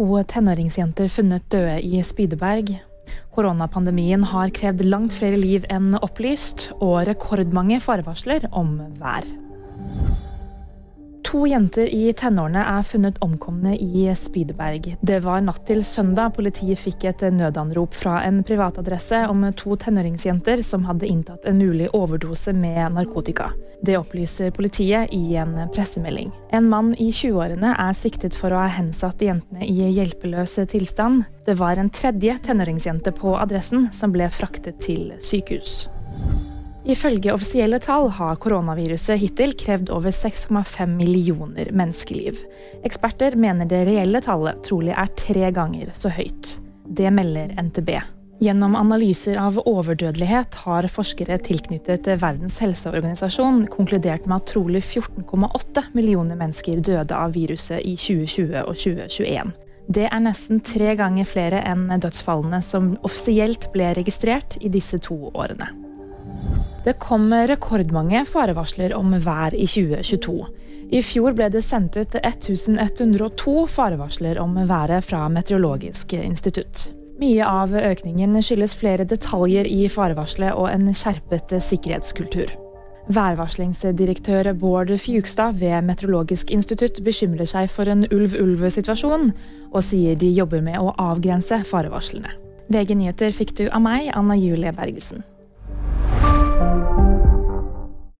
to tenåringsjenter funnet døde i Spydeberg. Koronapandemien har krevd langt flere liv enn opplyst, og rekordmange farevarsler om vær. To jenter i tenårene er funnet omkomne i Spydeberg. Det var natt til søndag politiet fikk et nødanrop fra en privatadresse om to tenåringsjenter som hadde inntatt en mulig overdose med narkotika. Det opplyser politiet i en pressemelding. En mann i 20-årene er siktet for å ha hensatt jentene i hjelpeløs tilstand. Det var en tredje tenåringsjente på adressen som ble fraktet til sykehus. Ifølge offisielle tall har koronaviruset hittil krevd over 6,5 millioner menneskeliv. Eksperter mener det reelle tallet trolig er tre ganger så høyt. Det melder NTB. Gjennom analyser av overdødelighet har forskere tilknyttet Verdens helseorganisasjon konkludert med at trolig 14,8 millioner mennesker døde av viruset i 2020 og 2021. Det er nesten tre ganger flere enn dødsfallene som offisielt ble registrert i disse to årene. Det kom rekordmange farevarsler om vær i 2022. I fjor ble det sendt ut 1102 farevarsler om været fra Meteorologisk institutt. Mye av økningen skyldes flere detaljer i farevarselet og en skjerpet sikkerhetskultur. Værvarslingsdirektør Bård Fjugstad ved Meteorologisk institutt bekymrer seg for en ulv-ulv-situasjon, og sier de jobber med å avgrense farevarslene. VG nyheter fikk du av meg, Anna Julie Bergesen. Thank you.